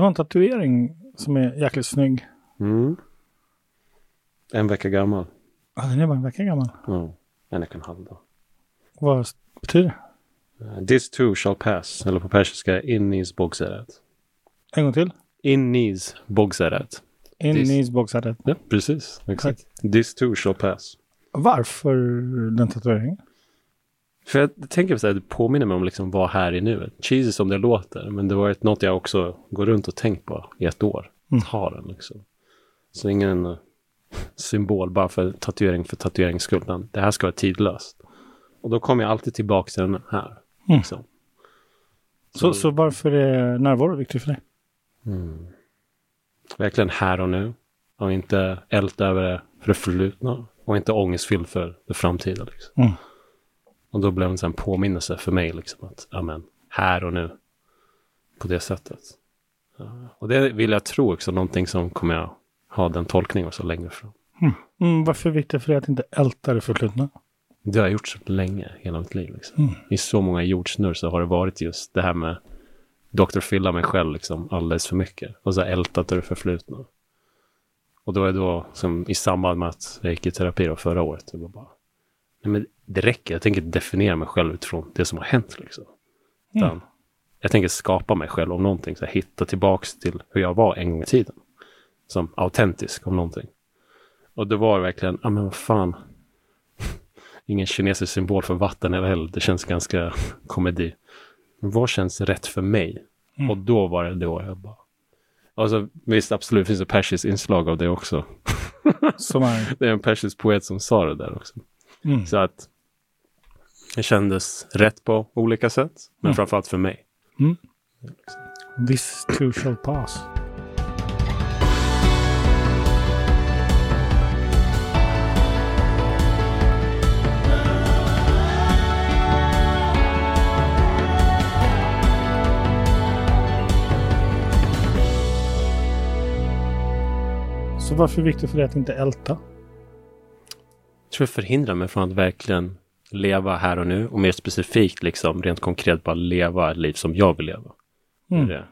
Du har en tatuering som är jäkligt snygg. Mm. En vecka gammal. Ja, den är bara en vecka gammal. Ja, en och en halv dag. Vad betyder det? This too shall pass. Eller på persiska, innis bogsarat. En gång till. Innis bogsarat. In This- knees boxaret. Ja, precis. Exakt. This too shall pass. Varför den tatueringen? För jag tänker så här, det påminner mig om liksom vad här i nuet. Cheesy som det låter, men det var ett, något jag också går runt och tänkt på i ett år. Mm. Ha den liksom. Så ingen eh, symbol bara för tatuering för tatuerings skull. Det här ska vara tidlöst. Och då kommer jag alltid tillbaka till den här. Mm. Liksom. Så, så varför är närvaro viktigt för dig? Mm. Verkligen här och nu. Och inte älta över det förflutna. Och inte ångestfylld för det framtida. Liksom. Mm. Och då blev det en påminnelse för mig. Liksom, att amen, här och nu. På det sättet. Och det vill jag tro också någonting som kommer jag ha den tolkningen också längre fram. Mm, varför är det viktigt för dig att inte älta det förflutna? Det har jag gjort så länge, hela mitt liv. Liksom. Mm. I så många jordsnurr så har det varit just det här med Dr. Fylla mig själv liksom alldeles för mycket. Och så ältat det förflutna. Och då är det då, som i samband med att jag gick i terapi då förra året, det var bara, nej men det räcker, jag tänker definiera mig själv utifrån det som har hänt liksom. Mm. Utan jag tänker skapa mig själv om någonting, så här, hitta tillbaks till hur jag var en gång i tiden. Som autentisk om någonting. Och det var verkligen, ja men vad fan, ingen kinesisk symbol för vatten eller eld. Det känns ganska komedi. Men vad känns rätt för mig? Mm. Och då var det då jag bara... Alltså, visst, absolut finns det persiskt inslag av det också. Som är... Det är en persisk poet som sa det där också. Mm. Så att det kändes rätt på olika sätt. Men Mm. framförallt för mig. This too shall pass. Så varför är det viktigt för dig att inte älta? Jag tror det förhindrar mig från att verkligen leva här och nu. Och mer specifikt, liksom rent konkret, bara leva ett liv som jag vill leva. Mm. det.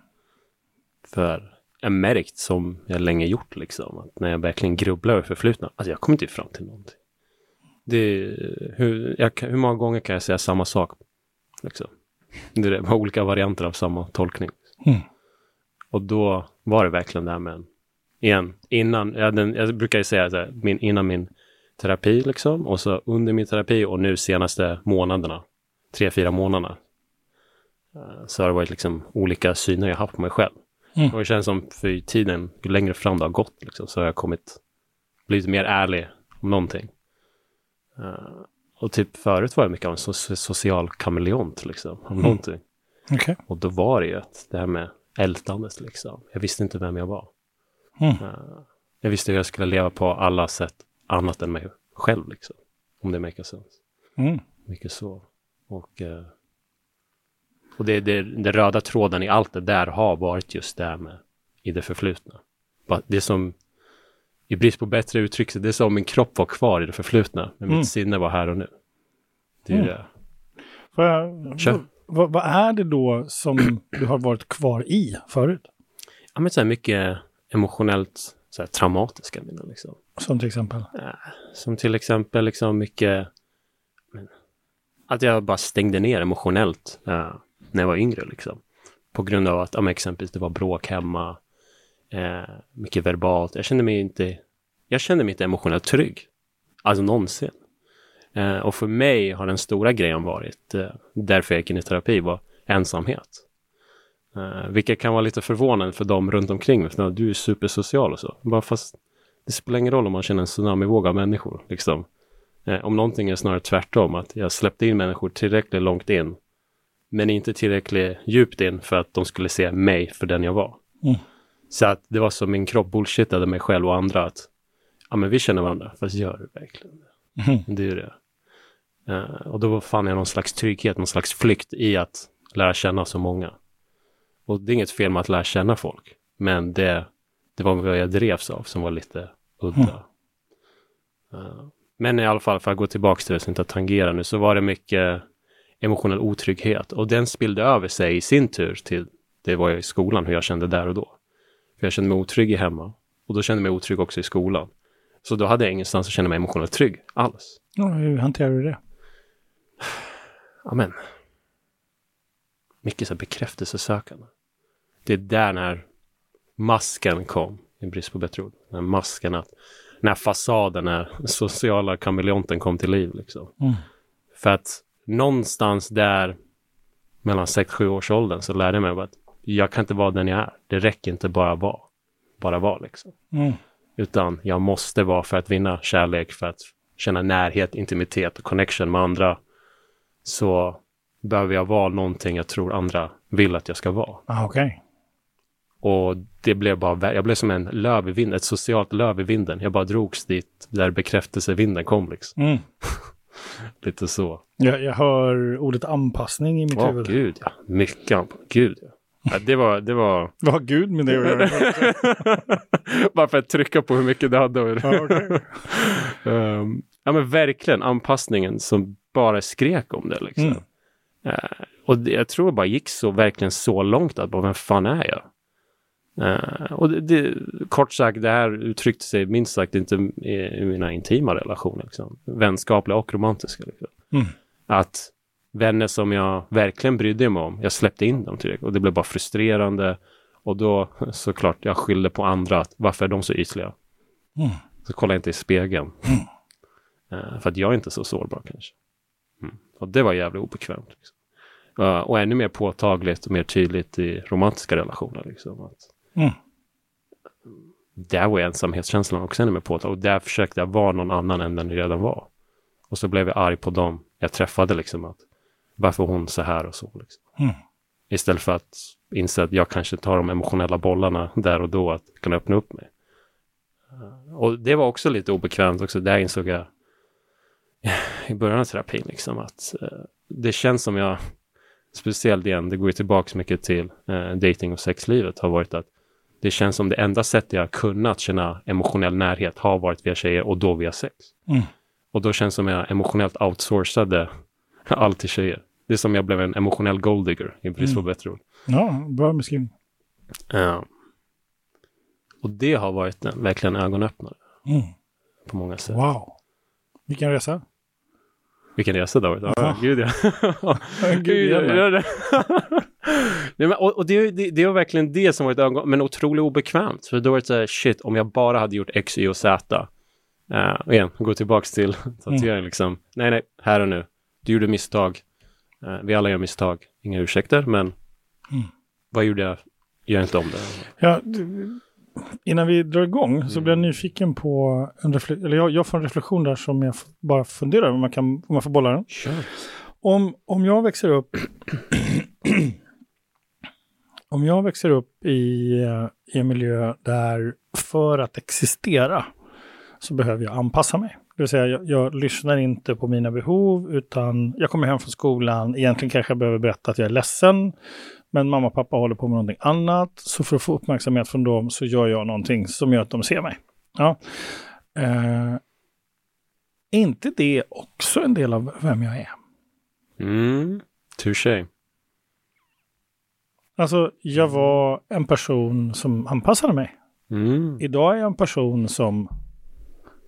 För jag märkt, som jag länge gjort, liksom, att när jag verkligen grubblar över förflutna, alltså jag kommer inte fram till någonting. Det är, hur, jag, hur många gånger kan jag säga samma sak? Liksom. Det är olika varianter av samma tolkning. Mm. Och då var det verkligen det här med, igen, innan, jag, den, jag brukar ju säga så här, min, innan min terapi liksom, och så under min terapi och nu senaste månaderna, tre, fyra månaderna, eh, så har det varit liksom olika syner jag haft på mig själv. Mm. Och det känns som för tiden, ju längre fram det har gått, liksom, så har jag kommit, blivit mer ärlig om någonting. Eh, och typ förut var jag mycket av en so- social kameleont, liksom, om någonting. Okej. Och då var det ju att det här med ältandet, liksom. Jag visste inte vem jag var. Mm. Eh, jag visste hur jag skulle leva på alla sätt annat än mig själv, liksom. Om det makes sense. Mm. Mycket så. Och, eh, och det, det, det röda tråden i allt det där har varit just det här med i det förflutna. Det som, i brist på bättre uttryck, det är som min kropp var kvar i det förflutna, men Mm. mitt sinne var här och nu. Det är Mm. det. Får jag, Kör. vad, vad är det då som du har varit kvar i förut? Ja, men så här mycket emotionellt så här, traumatiska minnen. Liksom. Som till exempel? Som till exempel liksom mycket men, att jag bara stängde ner emotionellt eh, när jag var yngre. Liksom. På grund av att ja, men exempelvis det var bråk hemma, eh, mycket verbalt. Jag kände mig inte, jag kände mig inte emotionellt trygg. Alltså någonsin. Eh, och för mig har den stora grejen varit, eh, därför jag gick in i terapi, var ensamhet. Eh, vilket kan vara lite förvånande för dem runt omkring. För du är supersocial och så. Bara fast det spelar ingen roll om man känner en tsunamivåg av människor. Liksom. Eh, om någonting är snarare tvärtom, att jag släppte in människor tillräckligt långt in, men inte tillräckligt djupt in för att de skulle se mig för den jag var. Mm. Så att det var som min kropp bullshittade mig själv och andra att ja, men vi känner varandra, fast gör du verkligen det? Mhm. Det är ju det. Eh, och då fann jag någon slags trygghet, någon slags flykt i att lära känna så många. Och det är inget fel med att lära känna folk, men det, det var vad jag drevs av som var lite udda. Eh, men i alla fall, för att gå tillbaka till det som inte tangerar nu, så var det mycket emotionell otrygghet. Och den spillde över sig i sin tur till, det var jag i skolan, hur jag kände där och då. För jag kände mig otrygg hemma. Och då kände jag mig otrygg också i skolan. Så då hade jag ingenstans att känna mig emotionellt trygg alls. Ja, hur hanterar du det? Amen. Mycket så här bekräftelsesökande. Det är där när masken kom, i brist på bättre ord. När masken, att, när fasaden, när sociala kameleonten kom till liv. Liksom. Mm. För att någonstans där mellan 6-7 års åldern så lärde jag mig att jag kan inte vara den jag är. Det räcker inte bara vara. Bara vara liksom. Mm. Utan jag måste vara för att vinna kärlek, för att känna närhet, intimitet och connection med andra. Så behöver jag vara någonting jag tror andra vill att jag ska vara. Ah, Okej. Och det blev bara, jag blev som en löv i vinden, ett socialt löv i vinden. Jag bara drogs dit där bekräftelsevinden kom liksom. Mm. Lite så. Jag, jag hör ordet anpassning i mitt Åh huvud. gud ja, mycket. anp- Gud ja. ja. Det var, det var Vad har Gud med det att göra? bara för att trycka på hur mycket det hade. ja, okej. Ehm, ja men verkligen anpassningen som bara skrek om det liksom. Mm. Eh, och det, jag tror det bara gick så, verkligen så långt att bara, vem fan är jag? Eh, och det, det, kort sagt, det här uttryckte sig minst sagt inte i, i mina intima relationer. Liksom. Vänskapliga och romantiska. Liksom. Mm. Att vänner som jag verkligen brydde mig om, jag släppte in dem till det. Och det blev bara frustrerande. Och då såklart, jag skyllde på andra. Att, varför är de så ytliga? Mm. Så kollade jag inte i spegeln. Eh, för att jag är inte så sårbar kanske. Mm. Och det var jävligt obekvämt. Liksom. Eh, och ännu mer påtagligt och mer tydligt i romantiska relationer. Liksom. Att Mm. där var ensamhetskänslan också ännu mer påtaglig. Och där försökte jag vara någon annan än den jag redan var. Och så blev jag arg på dem jag träffade. Liksom, att varför hon så här och så. Liksom. Mm. Istället för att inse att jag kanske tar de emotionella bollarna där och då att kunna öppna upp mig. Eh, Och det var också lite obekvämt också. Där insåg jag i början av terapin liksom att eh, det känns som jag, speciellt igen, det går ju tillbaka mycket till eh, dating och sexlivet, har varit att det känns som det enda sättet jag kunnat känna emotionell närhet har varit via tjejer och då via sex. Mm. Och då känns det som jag emotionellt outsourcade allt till tjejer. Det är som jag blev en emotionell golddigger i brist på Mm. bättre ord. Ja, bra beskrivning. Ja. Och det har varit en, verkligen ögonöppnare Mm. på många sätt. Wow. Vilken resa. Vilken resa det har varit. Ja, gud ja. Gud, jävlar. ja. Nej, men, och och det, det, det var verkligen det som var ett ögon, men otroligt obekvämt. För då var det så här, shit, om jag bara hade gjort X, Y och Z. Uh, och igen, gå tillbaks till tatueringen liksom. Nej, nej, här och nu. Du gjorde misstag. Eh, vi alla gör misstag. Inga ursäkter, men Mm. vad gjorde jag? Gör inte om det. Ja, du, innan vi drar igång så blir jag nyfiken på en reflektion, eller jag, jag får en reflektion där som jag bara funderar över om man, kan, om man får bolla den. Kör. Om, om jag växer upp om jag växer upp i, eh, i en miljö där för att existera så behöver jag anpassa mig. Det vill säga jag, jag lyssnar inte på mina behov utan jag kommer hem från skolan, egentligen kanske jag behöver berätta att jag är ledsen men mamma och pappa håller på med någonting annat så för att få uppmärksamhet från dem så gör jag någonting som gör att de ser mig. Ja. Eh, är inte det också en del av vem jag är? Mm. Touché. Alltså, jag var en person som anpassade mig. Mm. Idag är jag en person som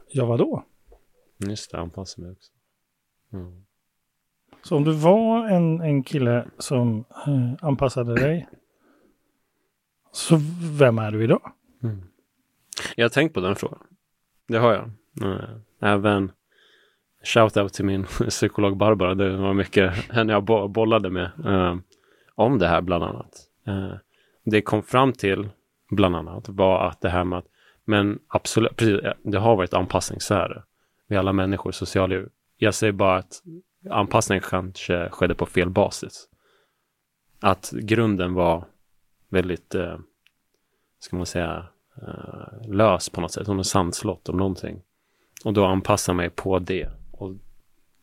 jag var då. Just det, anpassa mig också. Mm. Så om du var en, en kille som eh, anpassade dig, så vem är du idag? Mm. Jag har tänkt på den frågan. Det har jag. Eh, Även shout-out till min psykolog Barbara. Det var mycket henne jag bo- bollade med eh, om det här bland annat. Eh, det kom fram till bland annat var att det här med att men absolut, precis, eh, det har varit anpassning, så är det. Vi alla människor, sociala djur. Jag säger bara att anpassningen kanske skedde på fel basis. Att grunden var väldigt, eh, ska man säga, eh, lös på något sätt. Hon är sandslott om någonting. Och då anpassa mig på det. Och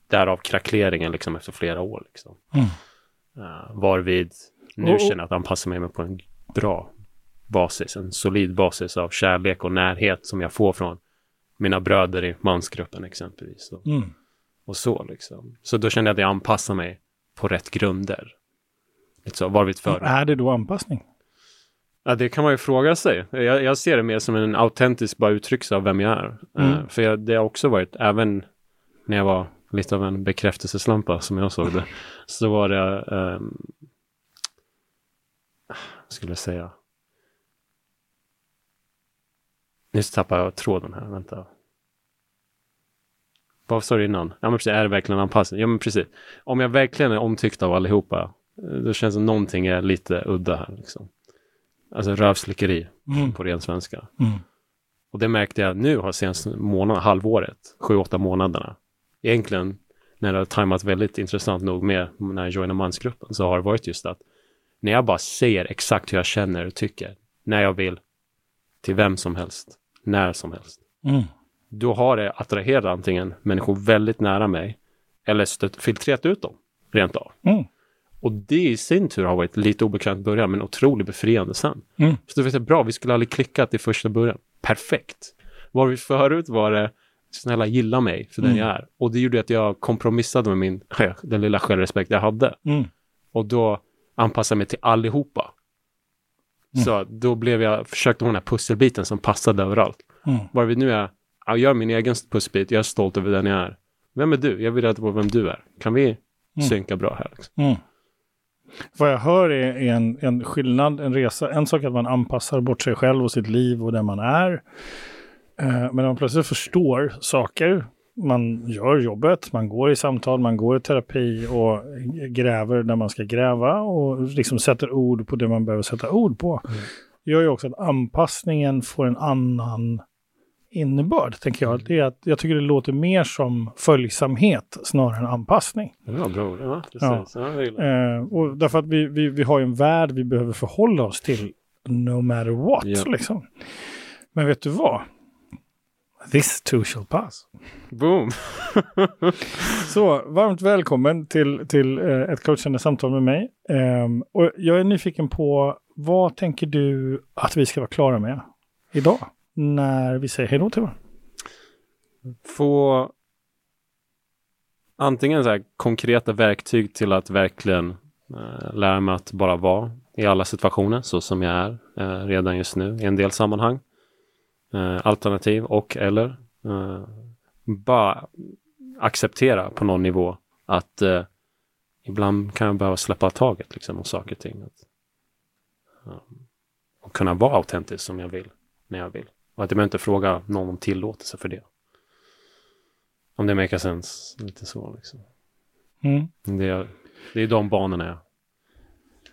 därav krackeleringen liksom efter flera år. Liksom. Mm. Uh, varvid nu och- känner att anpassa mig på en bra basis. En solid basis av kärlek och närhet som jag får från mina bröder i mansgruppen exempelvis. Och, Mm. och så liksom. Så då kände jag att jag anpassar mig på rätt grunder. Så, varvid för. Är det då anpassning? Ja, det kan man ju fråga sig. Jag, jag ser det mer som en autentisk bara uttryck av vem jag är. Mm. Eh, för jag, det har också varit, även när jag var lite av en bekräftelseslampa som jag såg det, så var det, um, vad skulle jag säga? Nu tappar jag tråden här, vänta. Vad sa du innan? Ja men precis, är det verkligen anpassning? Ja men precis. Om jag verkligen är omtyckt av allihopa, då känns det som någonting är lite udda här. Liksom. Alltså rövslickeri Mm. på ren svenska. Mm. Och det märkte jag nu har senaste månaden, halvåret, sju, åtta månaderna. Egentligen när det har tajmat väldigt intressant nog med när jag joinade mansgruppen så har det varit just att när jag bara säger exakt hur jag känner och tycker, när jag vill, till vem som helst, när som helst, Mm. då har det attraherat antingen människor väldigt nära mig eller stött, filtrerat ut dem, rent av. Mm. Och det i sin tur har varit lite obekvämt i början, men otroligt befriande sen. Mm. Så du vet, bra, vi skulle aldrig klickat i första början. Perfekt. Var vi förut var det, snälla gilla mig för den Mm. jag är. Och det gjorde att jag kompromissade med min, den lilla självrespekt jag hade. Mm. Och då anpassade jag mig till allihopa. Mm. Så då blev jag, försökte ha den här pusselbiten som passade överallt. Mm. Var vi nu är, jag gör min egen pusselbit, jag är stolt över den jag är. Vem är du? Jag vill reda på vem du är. Kan vi Mm. synka bra här? Liksom? Mm. Vad jag hör är en, en skillnad, en resa. En sak är att man anpassar bort sig själv och sitt liv och den man är. Eh, men när man plötsligt förstår saker, man gör jobbet, man går i samtal, man går i terapi och gräver där man ska gräva och liksom sätter ord på det man behöver sätta ord på. Mm. Gör ju också att anpassningen får en annan innebörd, tänker jag. Det är att jag tycker det låter mer som följsamhet snarare än anpassning. Var bra ord. Ja, precis. Ja. Ja. Eh, och därför att vi, vi, vi har ju en värld vi behöver förhålla oss till no matter what. Ja. Liksom. Men vet du vad? This too shall pass. Boom! Så varmt välkommen till, till eh, ett coachande samtal med mig. Ehm, och jag är nyfiken på vad tänker du att vi ska vara klara med idag? När vi säger hej då till varandra. Få antingen så konkreta verktyg till att verkligen eh, lära mig att bara vara i alla situationer så som jag är eh, redan just nu i en del sammanhang. Eh, alternativ och eller eh, bara acceptera på någon nivå att eh, ibland kan jag behöva släppa taget liksom om saker och ting. Att, och kunna vara autentisk som jag vill när jag vill. Och att jag behöver inte fråga någon om tillåtelse för det. Om det makar sense. Lite så liksom. Mm. Det är, det är de banorna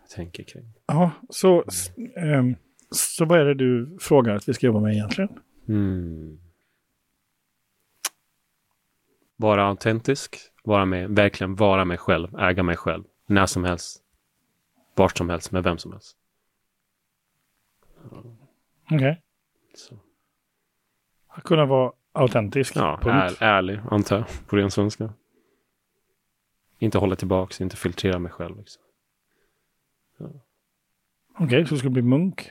jag tänker kring. Ja, så, s- ehm, så vad är det du frågar att vi ska jobba med egentligen? Mm. Vara autentisk, vara med, verkligen vara mig själv, äga mig själv, när som helst, vart som helst, med vem som helst. Okej. Så. Att kunna vara autentisk. Ja, är, ärlig, antar jag, på ren svenska. Inte hålla tillbaks, inte filtrera mig själv. Liksom. Okej, så du ska bli munk.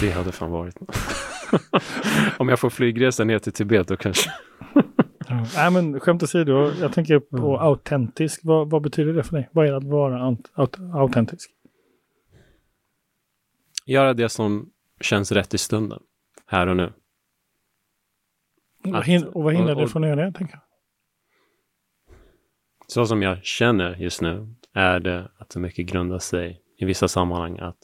Det hade fan varit Om jag får flygresa ner till Tibet då kanske. Ja. Nej, men skämt åsido, jag tänker på autentisk. Vad, vad betyder det för dig? Vad är det att vara aut, aut, autentisk? Göra det som känns rätt i stunden. Här och nu. Och, Att- hin, och vad hindrar dig från att göra det, tänker jag? Så som jag känner just nu är det att det mycket grundar sig i vissa sammanhang att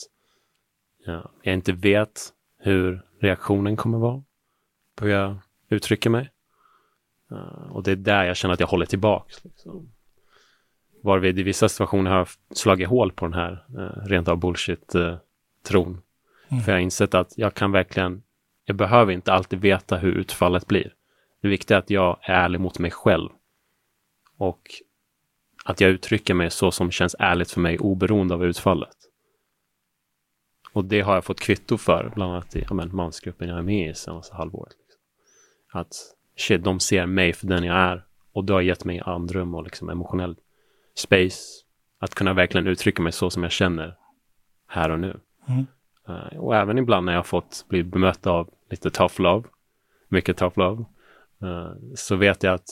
ja, jag inte vet hur reaktionen kommer vara på hur jag uttrycker mig. Uh, och det är där jag känner att jag håller tillbaks. Liksom. Varvid i vissa situationer har jag slagit hål på den här uh, rent av bullshit-tron. Mm. För jag har insett att jag kan verkligen, jag behöver inte alltid veta hur utfallet blir. Det viktiga är att jag är ärlig mot mig själv. Och att jag uttrycker mig så som känns ärligt för mig oberoende av utfallet. Och det har jag fått kvitto för, bland annat i ja, men, mansgruppen jag är med i senaste halvåret. Liksom. Att shit, de ser mig för den jag är. Och det har gett mig andrum och liksom emotionell space. Att kunna verkligen uttrycka mig så som jag känner här och nu. Mm. Eh, och även ibland när jag har fått bli bemött av lite tough love, mycket tough love, eh, så vet jag att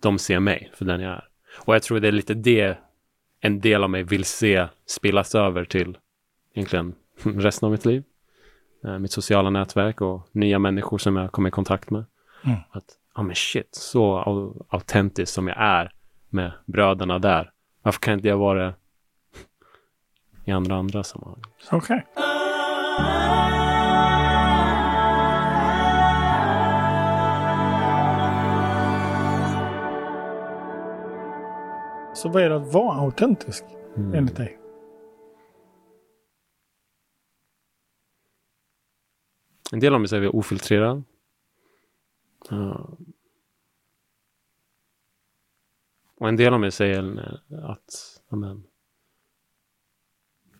de ser mig för den jag är. Och jag tror det är lite det en del av mig vill se spillas över till egentligen resten av mitt liv. Eh, mitt sociala nätverk och nya människor som jag kommer i kontakt med. Mm. Att, ja men shit, så au- autentisk som jag är med bröderna där. Varför kan inte jag vara det i andra andra sammanhang? Okej. Så vad är det att vara autentisk Mm. enligt dig? En del av mig säger ofiltrerad. Uh, Och en del av mig säger eh, att amen,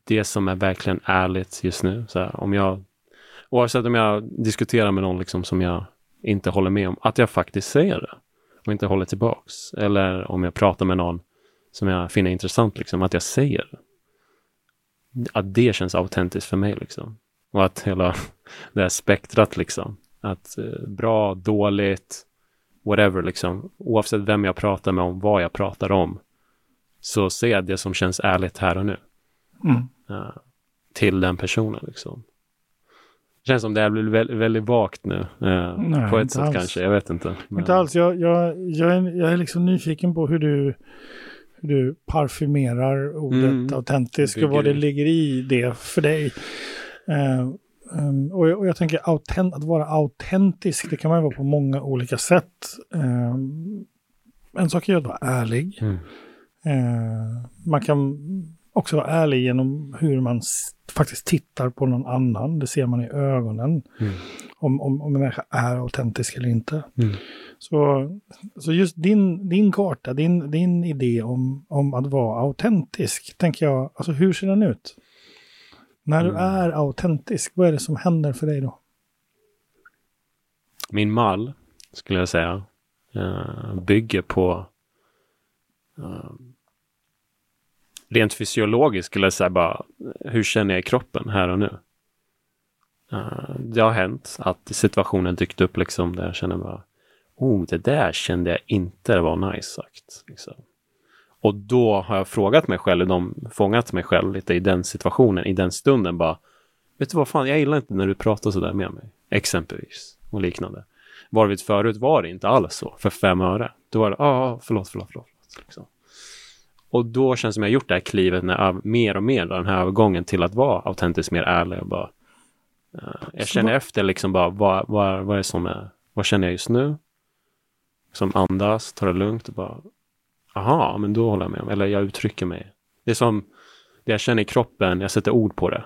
det som är verkligen ärligt just nu. Så här, om jag, oavsett om jag diskuterar med någon liksom som jag inte håller med om, att jag faktiskt säger det och inte håller tillbaks. Eller om jag pratar med någon som jag finner intressant, liksom, att jag säger det. Att det känns autentiskt för mig. Liksom. Och att hela det här spektrat liksom. Att eh, bra, dåligt, whatever liksom. Oavsett vem jag pratar med om, vad jag pratar om. Så ser jag det som känns ärligt här och nu. Mm. eh, till den personen liksom. Det känns som det här blir väldigt, väldigt vagt nu. eh, Nej, på ett sätt alls. kanske, jag vet inte. Men- Inte alls. Jag, jag, jag, är, jag är liksom nyfiken på hur du, du parfymerar ordet Mm. autentisk och vad det. ligger i det för dig. Eh, ehm, och, jag, och jag tänker autent, att vara autentisk, det kan man ju vara på många olika sätt. Ehm, en sak är ju att vara ärlig. Mm. Eh, man kan också vara ärlig genom hur man faktiskt tittar på någon annan. Det ser man i ögonen. Mm. Om, om, om en människa är autentisk eller inte. Mm. Så, så just din, din karta, din, din idé om, om att vara autentisk, tänker jag, alltså hur ser den ut? När du Mm. är autentisk, vad är det som händer för dig då? Min mall, skulle jag säga, eh, bygger på eh, rent fysiologiskt skulle jag säga bara, hur känner jag i kroppen här och nu? Eh, det har hänt att situationen dykt upp liksom där jag känner bara, oh, det där kände jag inte var nice sagt. Liksom. Och då har jag frågat mig själv, de fångat mig själv lite i den situationen, i den stunden bara, vet du vad fan, jag gillar inte när du pratar sådär med mig, exempelvis, och liknande. Varvid förut var det inte alls så, för fem öre. Då var det, ja, ah, förlåt, förlåt, förlåt. Liksom. Och då känns det som jag gjort det här klivet när mer och mer, den här övergången till att vara autentiskt mer ärlig och bara eh, jag Så känner vad- efter liksom bara vad, vad, vad är det som är, vad känner jag just nu? Som andas, tar det lugnt och bara aha, men då håller jag med om, eller jag uttrycker mig. Det är som det jag känner i kroppen, jag sätter ord på det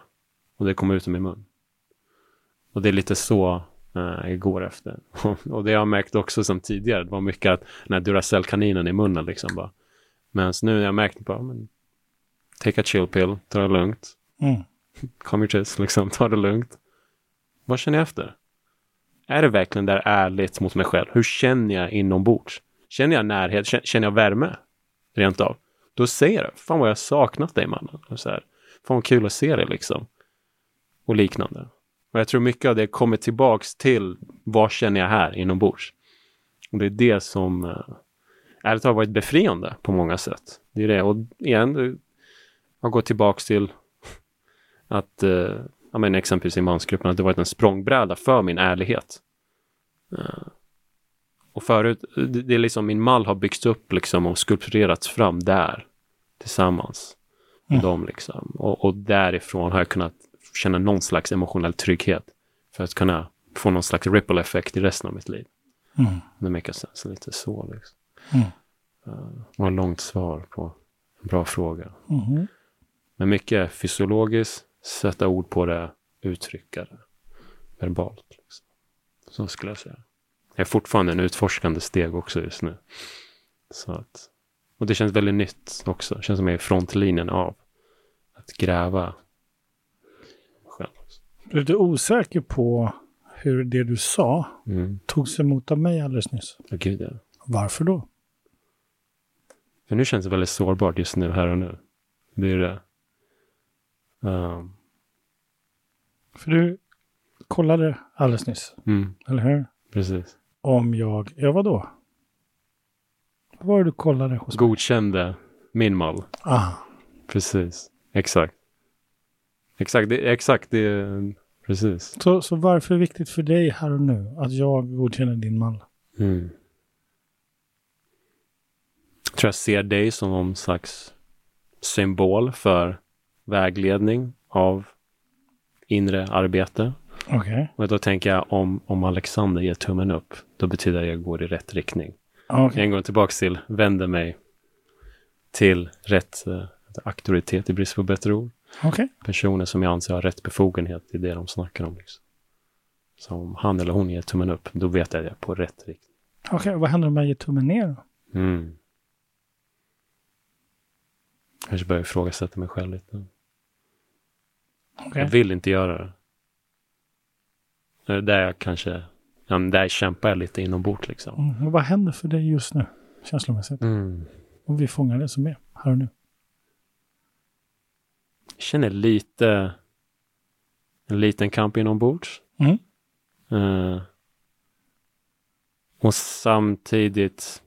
och det kommer ut ur min mun. Och det är lite så eh, jag går efter. och det har jag märkt också som tidigare, det var mycket att den här Duracell-kaninen i munnen liksom bara. Men nu har jag märkt bara, men, take a chill pill, ta det lugnt, Mm. calm your tits, liksom, ta det lugnt. Vad känner jag efter? Är det verkligen där ärligt mot mig själv? Hur känner jag inombords? Känner jag närhet? Känner- jag värme? Rent av. Då säger jag, fan vad jag har saknat dig mannen. Och så här, fan vad kul att se dig liksom. Och liknande. Och jag tror mycket av det kommer tillbaks till vad känner jag här inombords. Och det är det som eh, ärligt talat varit befriande på många sätt. Det är det. Och igen, det har gått tillbaks till att, eh, ja men exempelvis i mansgruppen, att det varit en språngbräda för min ärlighet. Eh, och förut, det, är liksom min mall har byggts upp liksom och skulpturerats fram där tillsammans med Mm. dem liksom. Och, och därifrån har jag kunnat känna någon slags emotionell trygghet för att kunna få någon slags ripple effekt i resten av mitt liv. Mm. Det makar sense lite så liksom. Mm. Uh, och ett långt svar på en bra fråga. Mhm. Men mycket fysiologiskt, sätta ord på det, uttrycka det verbalt. Liksom. Så skulle jag säga. Är fortfarande en utforskande steg också just nu. Så att, och det känns väldigt nytt också. Det känns som jag är i frontlinjen av att gräva. Jag är lite osäker på hur det du sa Mm. togs emot av mig alldeles nyss. Oh, gud, ja. Varför då? För nu känns det väldigt sårbart just nu, här och nu. Det är det. Um, För du kollade alldeles nyss, mm, eller hur? precis. Om jag, ja vadå? Vad var det du kollade hos mig? Godkände min mall. Ah, Precis. Exakt. Exakt, det, exakt det, precis. Så, så varför är det viktigt för dig här och nu att jag godkänner din mall? Mm. Jag tror jag ser dig som någon slags symbol för vägledning av inre arbete. Okej. Och då tänker jag om, om Alexander ger tummen upp, då betyder det att jag går i rätt riktning. Okej. En gång tillbaka till, vänder mig till rätt eh, auktoritet i brist på bättre ord. Okej. Personer som jag anser har rätt befogenhet i det de snackar om. Liksom. Så om han eller hon ger tummen upp, då vet jag att jag är på rätt riktning. Okej, vad händer om jag ger tummen ner då? Mm. Kanske börjar ifrågasätta mig själv lite. Okej. Jag vill inte göra det. Där jag kanske, ja, där kämpar jag lite inombords liksom. Mm. Vad händer för dig just nu, känslomässigt? Mm. Om vi fångar det som är här och nu. Jag känner lite, en liten kamp inombords. Mm. Eh, och samtidigt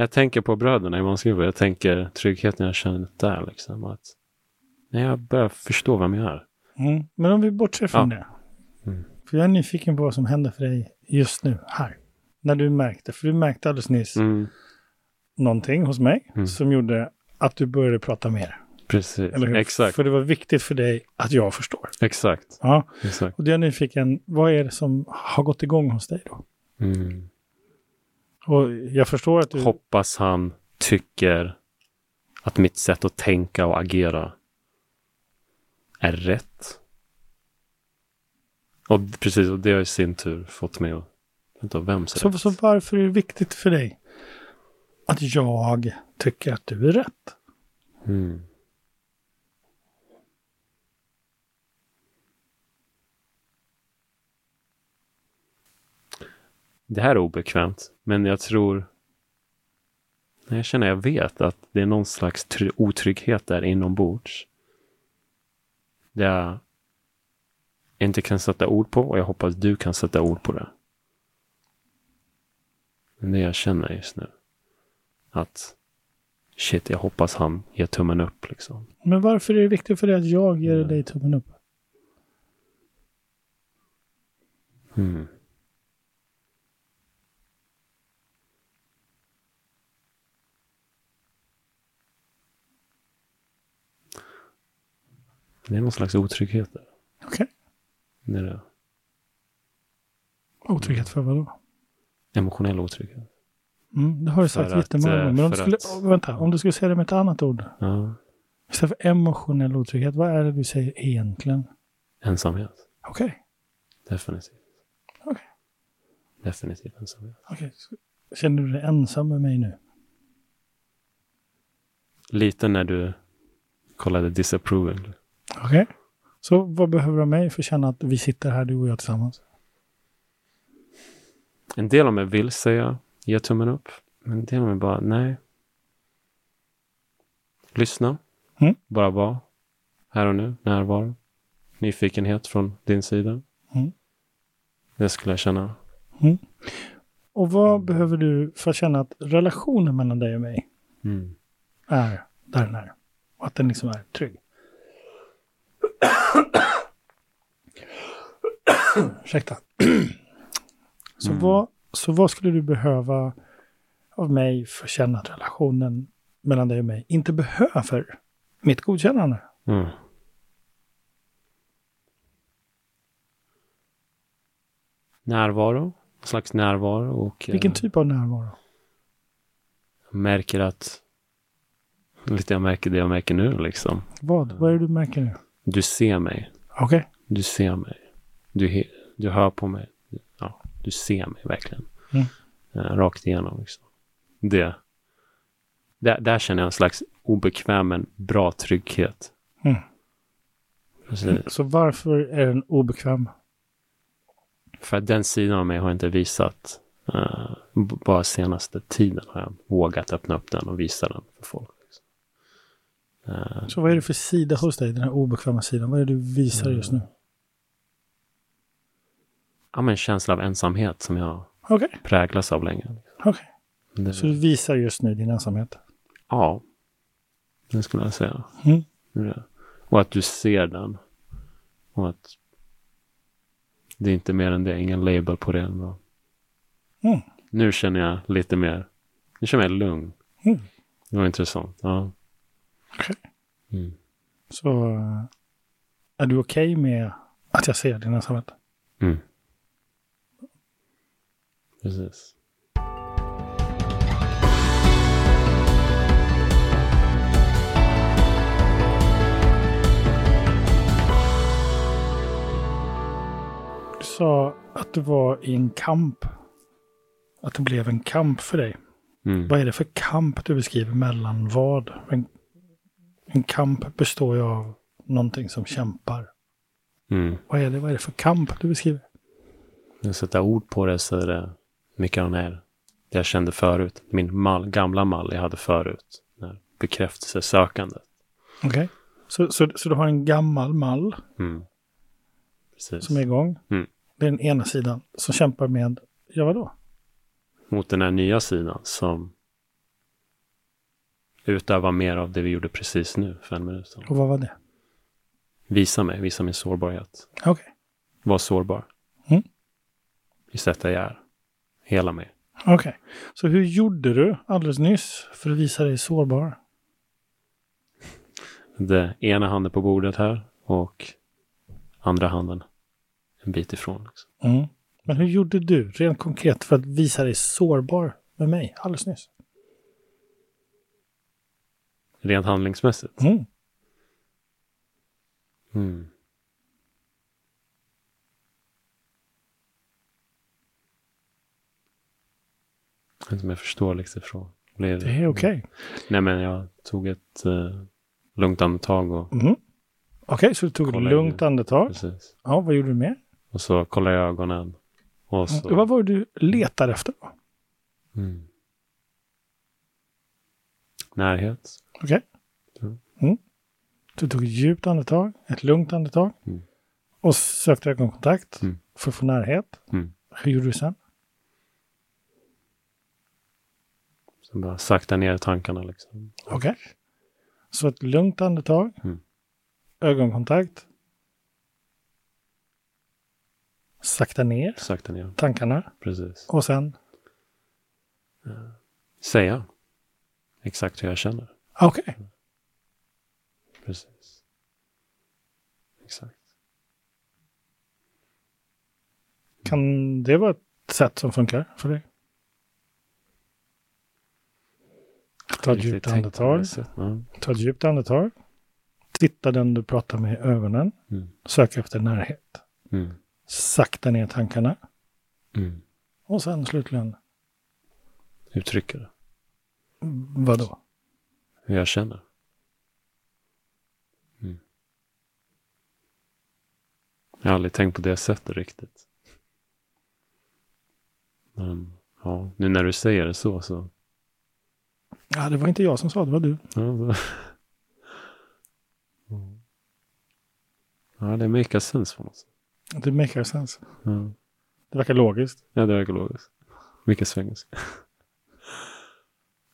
Jag tänker på bröderna i Månsgruva. Jag tänker tryggheten jag känner där. Liksom, att när jag börjar förstå vem jag är. Mm. Men om vi bortser från det. Mm. För jag är nyfiken på vad som händer för dig just nu, här. När du märkte, för du märkte alldeles nyss Mm, någonting hos mig Mm. som gjorde att du började prata mer. precis, exakt. För det var viktigt för dig att jag förstår. Exakt. Ja, exakt. och det är jag nyfiken, vad är det som har gått igång hos dig då? Mm. Och jag förstår att du... Hoppas han tycker att mitt sätt att tänka och agera är rätt. Och precis, och det har i sin tur fått mig att... Vänta, vems är Så, rätt? så varför är det viktigt för dig att jag tycker att du är rätt? Mm. Det här är obekvämt, men jag tror... Jag känner, jag vet att det är någon slags try- otrygghet där inombords. Det jag inte kan sätta ord på och jag hoppas du kan sätta ord på det. Men det jag känner just nu. Att shit, jag hoppas han ger tummen upp liksom. Men varför är det viktigt för dig att jag ger Mm. dig tummen upp? Mm. Det är någon slags otrygghet där. Okej. Det är det. Otrygghet för vad då? Emotionell otrygghet. Mm, det har du sagt jättemånga gånger. Men om du, för skulle, att- vänta, om du skulle säga det med ett annat ord. Ja. Istället för emotionell otrygghet, vad är det du säger egentligen? Ensamhet. Okej. Definitivt. Okej. Definitivt ensamhet. okej. Så Känner du dig ensam med mig nu? Lite när du kollade disapproving. Okej. Så vad behöver du av mig för att känna att vi sitter här, du och jag tillsammans? En del av mig vill säga ge tummen upp. Men en del av mig bara nej. Lyssna. Mm. Bara vara. Här och nu. Närvaro. Nyfikenhet från din sida. Mm. Det skulle jag känna. Och vad behöver du för att känna att relationen mellan dig och mig Mm. är där den är? Och att den liksom är trygg? Ursäkta. så, Mm. vad, så vad skulle du behöva av mig för att känna att relationen mellan dig och mig inte behöver mitt godkännande? Mm. Närvaro. Slags närvaro. Och Vilken eh, typ av närvaro? jag märker att lite jag märker det jag märker nu liksom. Vad? Vad är det du märker nu? Du ser mig. Okej. Du ser mig. Du, du hör på mig. Ja, du ser mig verkligen. Mm. Eh, rakt igenom. Liksom. Det. Där, där känner jag en slags obekväm men bra trygghet. Mm. Precis. Så varför är den obekväm? För att den sidan av mig har jag inte visat. b- bara senaste tiden har jag vågat öppna upp den och visa den för folk. Eh, Så vad är det för sida hos dig, den här obekväma sidan? Vad är det du visar just nu? ja, men en känsla av ensamhet som jag Okej, präglas av länge. okej. Det, Så du visar just nu din ensamhet? Ja. Det skulle jag säga. Mm. Och att du ser den. Och att det är inte mer än det. Ingen label på det ändå. Mm. Nu känner jag lite mer. Nu känner jag mig lugn. Mm. Det var intressant. Ja. Okej. Mm. Så eh, är du okej med att jag ser din ensamhet? Mm. Precis. Du sa att du var i en kamp. Att det blev en kamp för dig. Mm. Vad är det för kamp du beskriver mellan vad? En, en kamp består ju av någonting som kämpar. Mm. Vad är det, vad är det för kamp du beskriver? Jag sätter ord på det så är det mycket av det jag kände förut. Min mall, gamla mall jag hade förut. När bekräftelsesökandet. Okej. Så, så, så du har en gammal mall Mm. Som är igång. Mm. Det är den ena sidan som kämpar med, ja vadå? Mot den här nya sidan som utövar mer av det vi gjorde precis nu för en minut sedan. Och vad var det? Visa mig, visa min sårbarhet. Okej. Var sårbar. Mm. I sättet jag är. Hela mig. Okej. Så hur gjorde du alldeles nyss för att visa dig sårbar? Det ena handen på bordet här och andra handen en bit ifrån. Liksom. Mm. Men hur gjorde du rent konkret för att visa dig sårbar med mig alldeles nyss? Rent handlingsmässigt. Mm. Mm. Jag vet inte om jag förstår liksom från. Blev- Det är okej. Nej men jag tog ett eh, lugnt andetag och Mm. Okej, så du tog ett lugnt andetag. precis. Ja, vad gjorde du mer? Och så kollade jag ögonen. Och så. Vad var det du letade efter? Mm. Närhet. Okej. Mm. Mm. Du tog ett djupt andetag, ett lugnt andetag. Mm. Och sökte ögonkontakt Mm. för att få närhet. Mm. Hur gjorde du sen? Så bara sakta ner tankarna liksom. Okej. Så ett lugnt andetag, Mm. ögonkontakt. Sakta ner Sakta ner. tankarna Precis. och sen, Säga. Exakt hur jag känner. Okej. Precis. Exakt. Kan det vara ett sätt som funkar för dig? Ta ett djupt andetag. Ja. Ta ett djupt andetag. Titta den du pratar med i ögonen. Mm. Sök efter närhet. Mm. Sakta ner tankarna. Mm. Och sen slutligen, Uttrycker det. vad då? Hur jag känner. Mm. Jag har aldrig tänkt på det sättet riktigt. Men ja, nu när du säger det så så. Ja, det var inte jag som sa det, var du. Ja, ja det make sense på något sätt. Det makar sense. Ja, Det verkar logiskt. ja det är ekologiskt. Mycket svengelska.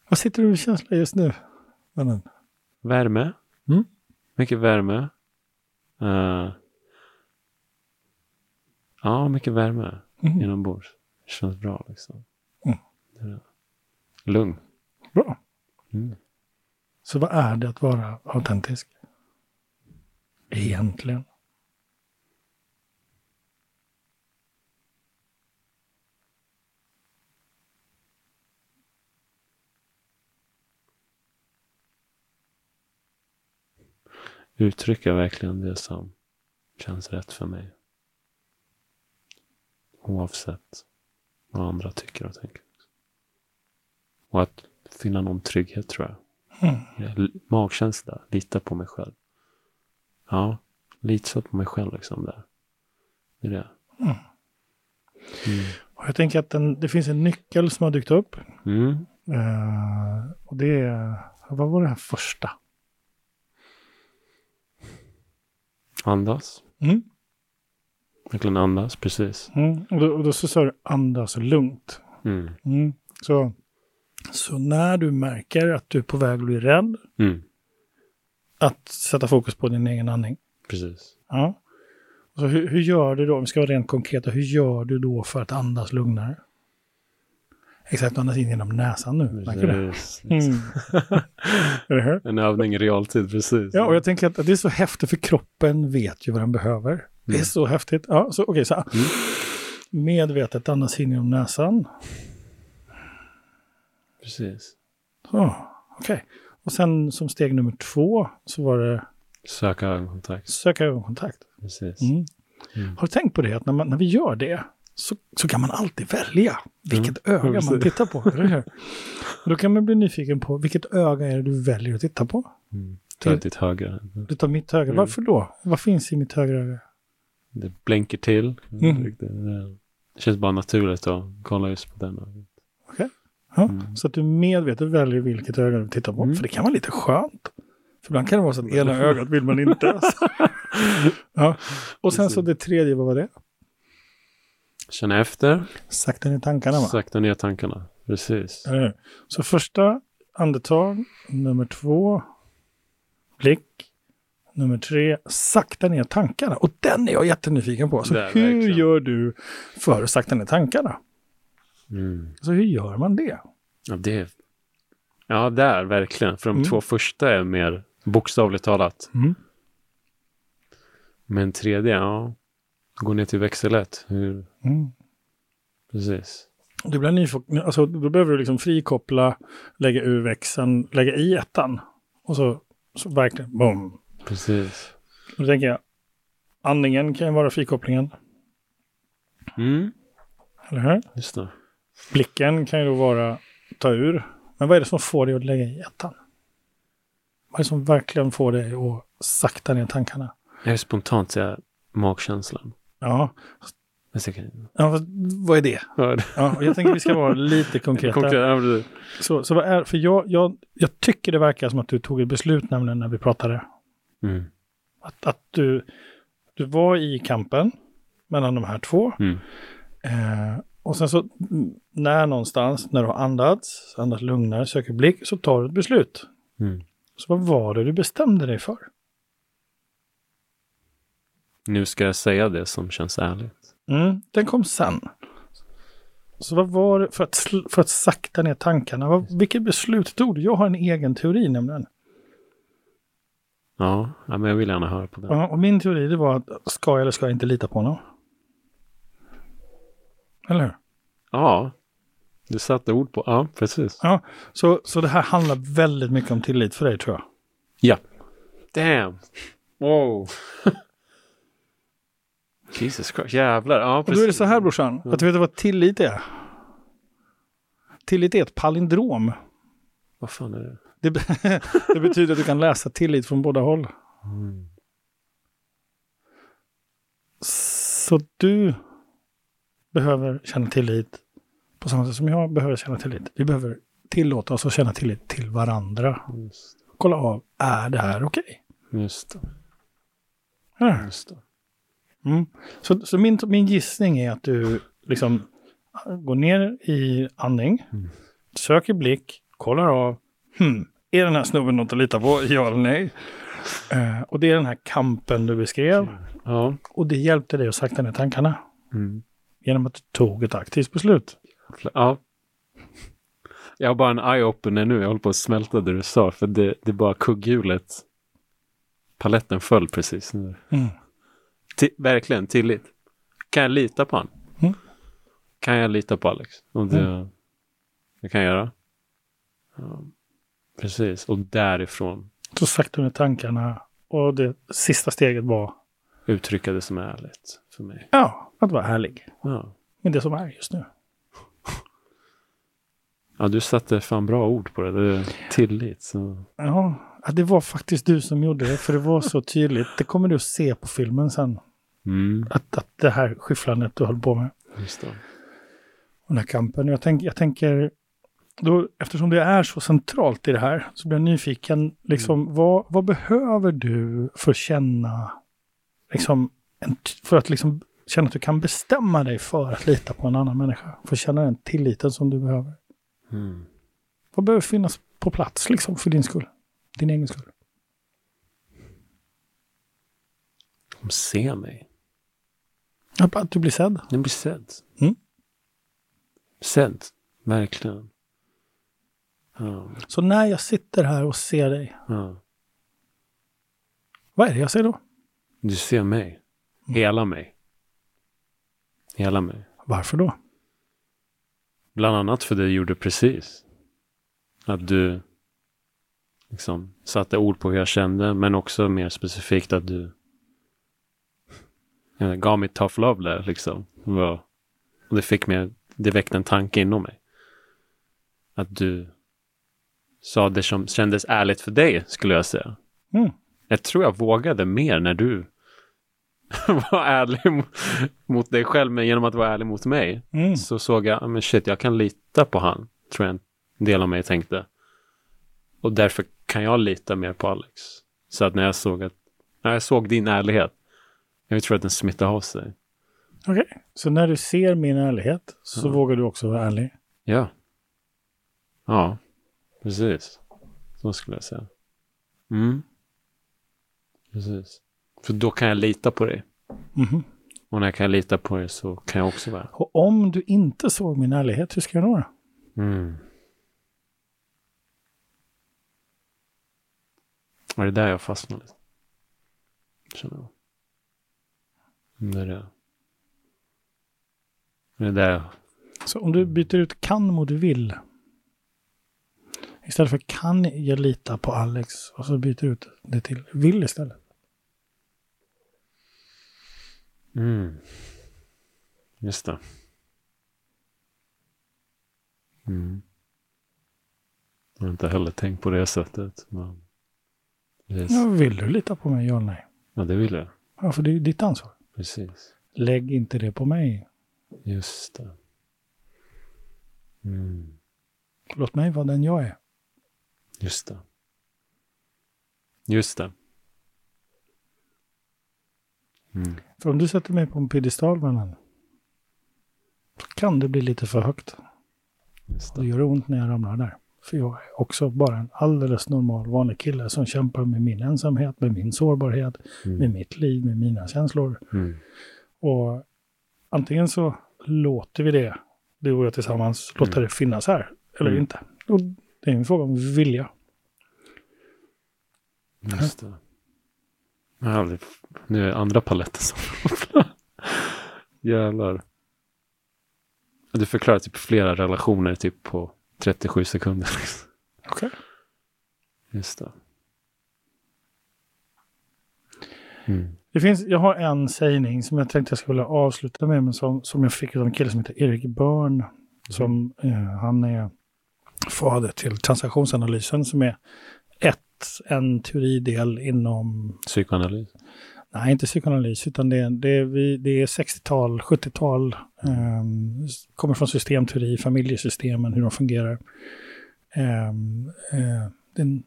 Vad sitter du med känsla just nu, vännen? Värme. Mm. Mycket värme. Eh, ja, mycket värme Mm. inombords. Det känns bra liksom. Mm. Lugn. Bra. Mm. Så vad är det att vara autentisk? Egentligen. Uttrycka verkligen det som känns rätt för mig. Oavsett vad andra tycker och tänker. Och att finna någon trygghet tror jag. Mm. Magkänsla, lita på mig själv. Ja, lita på mig själv liksom där. Det är det. Mm. Mm. Och jag tänker att den, det finns en nyckel som har dykt upp. Mm. Eh, och det är, vad var det här första? Andas. Mm. Verkligen andas, precis. Mm. Och, då, och då så sa du andas lugnt. Mm. Mm. Så, så när du märker att du är på väg att bli rädd, Mm. att sätta fokus på din egen andning. Precis. Ja. Så hur, hur gör du då, om vi ska vara rent konkreta, hur gör du då för att andas lugnare? Exakt, andas in genom näsan nu. Märker du det? Mm. Det? En övning i realtid, precis. Ja, och jag tänker att det är så häftigt för kroppen vet ju vad den behöver. Det är Mm. så häftigt. Ja, så okej, så här. Mm. Medvetet andas in genom näsan. Precis. Så, okej. Och sen som steg nummer två så var det Söka ögonkontakt. söka ögonkontakt. Precis. Mm. Mm. Har du tänkt på det att när, man, när vi gör det så, så kan man alltid välja vilket Mm. öga man tittar på. Eller hur? Och då kan man bli nyfiken på vilket öga är det du väljer att titta på? Mm. Ta ditt högra. Du tar mitt högra. Mm. Varför då? Vad finns i mitt högra öga? Det blänker till. Mm. Det, känns bara naturligt att kolla just på den. Ja, Mm. Så att du medvetet väljer vilket öga du tittar på. Mm. För det kan vara lite skönt. För ibland kan det vara så att ena ögat vill man inte. ja. Och sen så det tredje, vad var det? Känna efter. Sakta ner tankarna va? Sakta ner tankarna. Precis. Så första andetag, nummer två, blick, nummer tre, sakta ner tankarna. Och den är jag jättenyfiken på. Så Det är hur verkligen. gör du för att sakta ner tankarna? Mm. Så hur gör man det? Ja, det. Ja, där verkligen. För de Mm. två första är mer bokstavligt talat. Mm. Men tredje, ja. Gå ner till växel ett. Hur... Mm. Precis. Du blir nyfiken, alltså då behöver du liksom frikoppla, lägga ur växeln, lägga i ettan. Och så, så verkligen, boom. Precis. Då tänker jag, andningen kan ju vara frikopplingen, Mm. eller hur? Just det. Blicken kan ju då vara ta ur. Men vad är det som får dig att lägga i ettan? Vad är det som verkligen får dig att sakta ner tankarna? Jag är spontant säga magkänslan. Ja, ja vad, är det? Ja, jag tänker vi ska vara lite konkreta. Konkret, ja, precis. Så, så vad är, för jag, jag, jag tycker det verkar som att du tog ett beslut nämligen när vi pratade. Mm. Att, att du, du var i kampen mellan de här två. Mm. Eh, och sen så när någonstans, när du har andats, andats lugnare, söker blick, så tar du ett beslut. Mm. Så vad var det du bestämde dig för? Nu ska jag säga det som känns ärligt. Mm, den kom sen. Så vad var det för att, för att sakta ner tankarna? Vad, vilket beslut tog du? Jag har en egen teori nämligen. Ja, ja men jag vill gärna höra på det. Ja, och min teori det var att ska jag eller ska jag inte lita på honom? Eller hur? Ja, du satte ord på. Ja, precis. Ja, så, så det här handlar väldigt mycket om tillit för dig tror jag. Ja. Damn. Wow. Jesus Christ. Jävlar. Ja, Och då är det så här brorsan, att du vet vad tillit är? Tillit är ett palindrom. Vad fan är det? Det, be- det betyder att du kan läsa tillit från båda håll. Mm. Så du behöver känna tillit på samma sätt som jag behöver känna tillit. Vi behöver tillåta oss att känna tillit till varandra. Just, Kolla av, är det här okej? just det. Ja. Just det. Mm. Så, så min, min gissning är att du liksom går ner i andning, Mm. söker blick, kollar av. Hmm, är den här snubben något att lita på? Ja eller nej? Eh, och det är den här kampen du beskrev. Ja. Och det hjälpte dig att sakta ner tankarna Mm. genom att du tog ett aktivt beslut. Ja. Jag har bara en eye-opener nu. Jag håller på att smälta det du sa. För det, det är bara kugghjulet. Paletten föll precis nu. Mm. Verkligen tillit. Kan jag lita på han? Mm. Kan jag lita på Alex? Och det, det kan jag göra. Ja. Precis. Och därifrån Så sakta ner tankarna. Och det sista steget var, uttrycka det som är ärligt för mig. ja, att vara ärlig Ja. med det som är just nu. ja, du satte fan bra ord på det. det tillit. Så. Ja, det var faktiskt du som gjorde det, för det var så tydligt. Det kommer du att se på filmen sen. Mm. Att, att det här skyfflandet du höll på med. Just det. Och den här kampen. Jag, tänk, jag tänker, då, eftersom det är så centralt i det här, så blir jag nyfiken. Liksom, vad, vad behöver du för att känna, liksom, en, för att liksom känna att du kan bestämma dig för att lita på en annan människa? För att känna den tilliten som du behöver. Mm. Vad behöver finnas på plats liksom, för din skull? Din egen skull? Som ser mig. Att du blir sedd. Den blir sedd. Mm. Sedd. Verkligen. Ja. Så när jag sitter här och ser dig, ja. vad är det jag ser då? Du ser mig. Hela mig. Hela mig. Varför då? Bland annat för det du gjorde precis. Att du liksom satte ord på hur jag kände, men också mer specifikt att du jag gav mig tough love där liksom. Och det fick mig, det väckte en tanke inom mig. Att du sa det som kändes ärligt för dig, skulle jag säga. Mm. Jag tror jag vågade mer när du var ärlig mot, mot dig själv, men genom att vara ärlig mot mig Mm. så såg jag, "Ah, men shit, jag kan lita på han, tror jag en del av mig tänkte. Och därför kan jag lita mer på Alex. Så att när jag såg att, när jag såg din ärlighet, jag tror att den smittade av sig. Okej, så när du ser min ärlighet så Ja. vågar du också vara ärlig. Ja. Ja, precis. Så skulle jag säga. Mm. Precis. För då kan jag lita på dig. Mhm. Och när jag kan lita på dig så kan jag också vara. Och om du inte såg min ärlighet, hur ska jag då? då? Mm. Var det där jag fastnade? Känner jag. Det är det. Det är jag... Så om du byter ut kan mot vill. Istället för kan jag lita på Alex och så byter du ut det till vill istället. Mm. Just det. Mm. Jag har inte heller tänkt på det sättet. Men... Precis. Ja, vill du lita på mig, ja eller nej? Ja, det vill jag. Ja, för det är ditt ansvar. Precis. Lägg inte det på mig. Just det. Mm. Låt mig vara den jag är. Just det. Just det. Mm. För om du sätter mig på en piedestal, vännen, kan det bli lite för högt. Just Och det det. gör ont när jag ramlar där. För jag är också bara en alldeles normal vanlig kille som kämpar med min ensamhet, med min sårbarhet, med Mm. mitt liv, med mina känslor. Mm. Och antingen så låter vi det, du och jag tillsammans, låta det finnas här, eller Mm. inte. Och det är en fråga om vilja. Just det. Jag har aldrig... Nu är det andra paletten som... Jävlar. Du förklarar typ flera relationer typ på 37 sekunder. Okej. Just det. Mm. Det finns, jag har en sägning som jag tänkte jag skulle vilja avsluta med, men som, som jag fick av en kille som heter Erik Börn. Som, eh, han är fader till transaktionsanalysen som är ett, en teoridel inom, Psykoanalys nej inte psykoanalys, utan det, är- det, vi, det är 60-tal, 70-tal, um, kommer från systemteori, familjesystemen, hur de fungerar. Um, uh, den,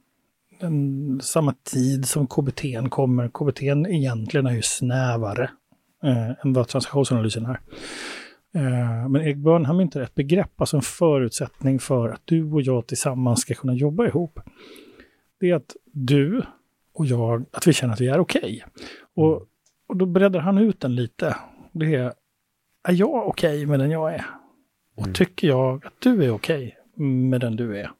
den, samma tid som KBT kommer. KBT egentligen är ju snävare uh, än vad transaktionsanalysen är. Uh, men Erik Börn han myntar ett begrepp, alltså en förutsättning för att du och jag tillsammans ska kunna jobba ihop. Det är att du och jag, att vi känner att vi är okej. Och, och då breddar han ut den lite. Det är, är jag okej med den jag är? Och Mm. tycker jag att du är okej med den du är?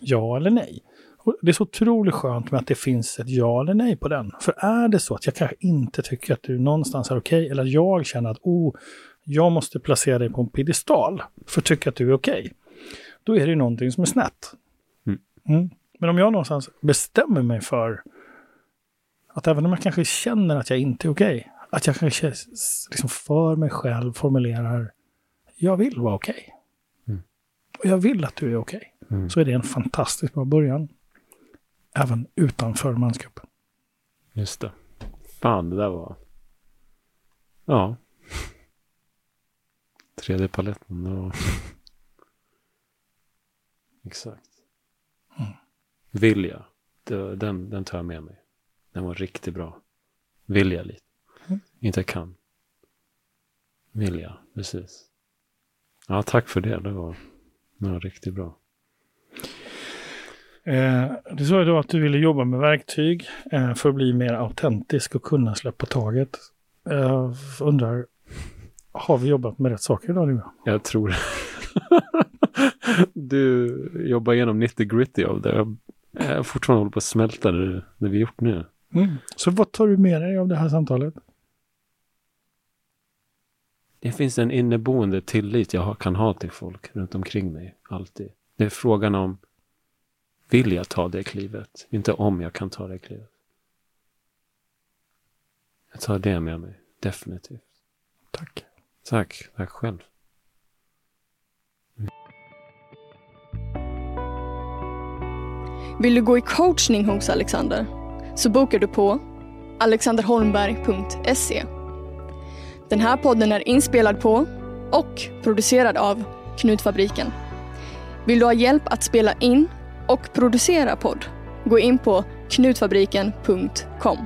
Ja eller nej. Och det är så otroligt skönt med att det finns ett ja eller nej på den. För är det så att jag kanske inte tycker att du någonstans är okej, eller att jag känner att oh, jag måste placera dig på en piedestal för att tycka att du är okej, då är det ju någonting som är snett. Mm. Mm. Men om jag någonstans bestämmer mig för att även om jag kanske känner att jag inte är okej, att jag kanske liksom för mig själv formulerar jag vill vara okej. Mm. Och jag vill att du är okej Mm. så är det en fantastiskt bra början. Även utanför mansgruppen. Just det. Fan, det där var... Ja. Tredje paletten. Det var... Exakt. Mm. Vilja. Det, den, den tar jag med mig. Den var riktigt bra. Vilja lite. Mm. Inte kan. Vilja, precis. Ja, tack för det. Det var, det var riktigt bra. Eh, du sa ju då att du ville jobba med verktyg eh, för att bli mer autentisk och kunna släppa taget. Jag undrar, har vi jobbat med rätt saker idag nu? Jag tror Du jobbar igenom 90 gritty av det. Jag fortfarande håller på att smälta det, det vi gjort nu. Mm. Så vad tar du med dig av det här samtalet? Det finns en inneboende tillit jag kan ha till folk runt omkring mig, alltid. Det är frågan om, vill jag ta det klivet? Inte om jag kan ta det klivet. Jag tar det med mig, definitivt. Tack. Tack, tack själv. Vill du gå i coachning hos Alexander? Så bokar du på alexanderholmberg.se. Den här podden är inspelad på och producerad av Knutfabriken. Vill du ha hjälp att spela in och producera podd? Gå in på knutfabriken.com.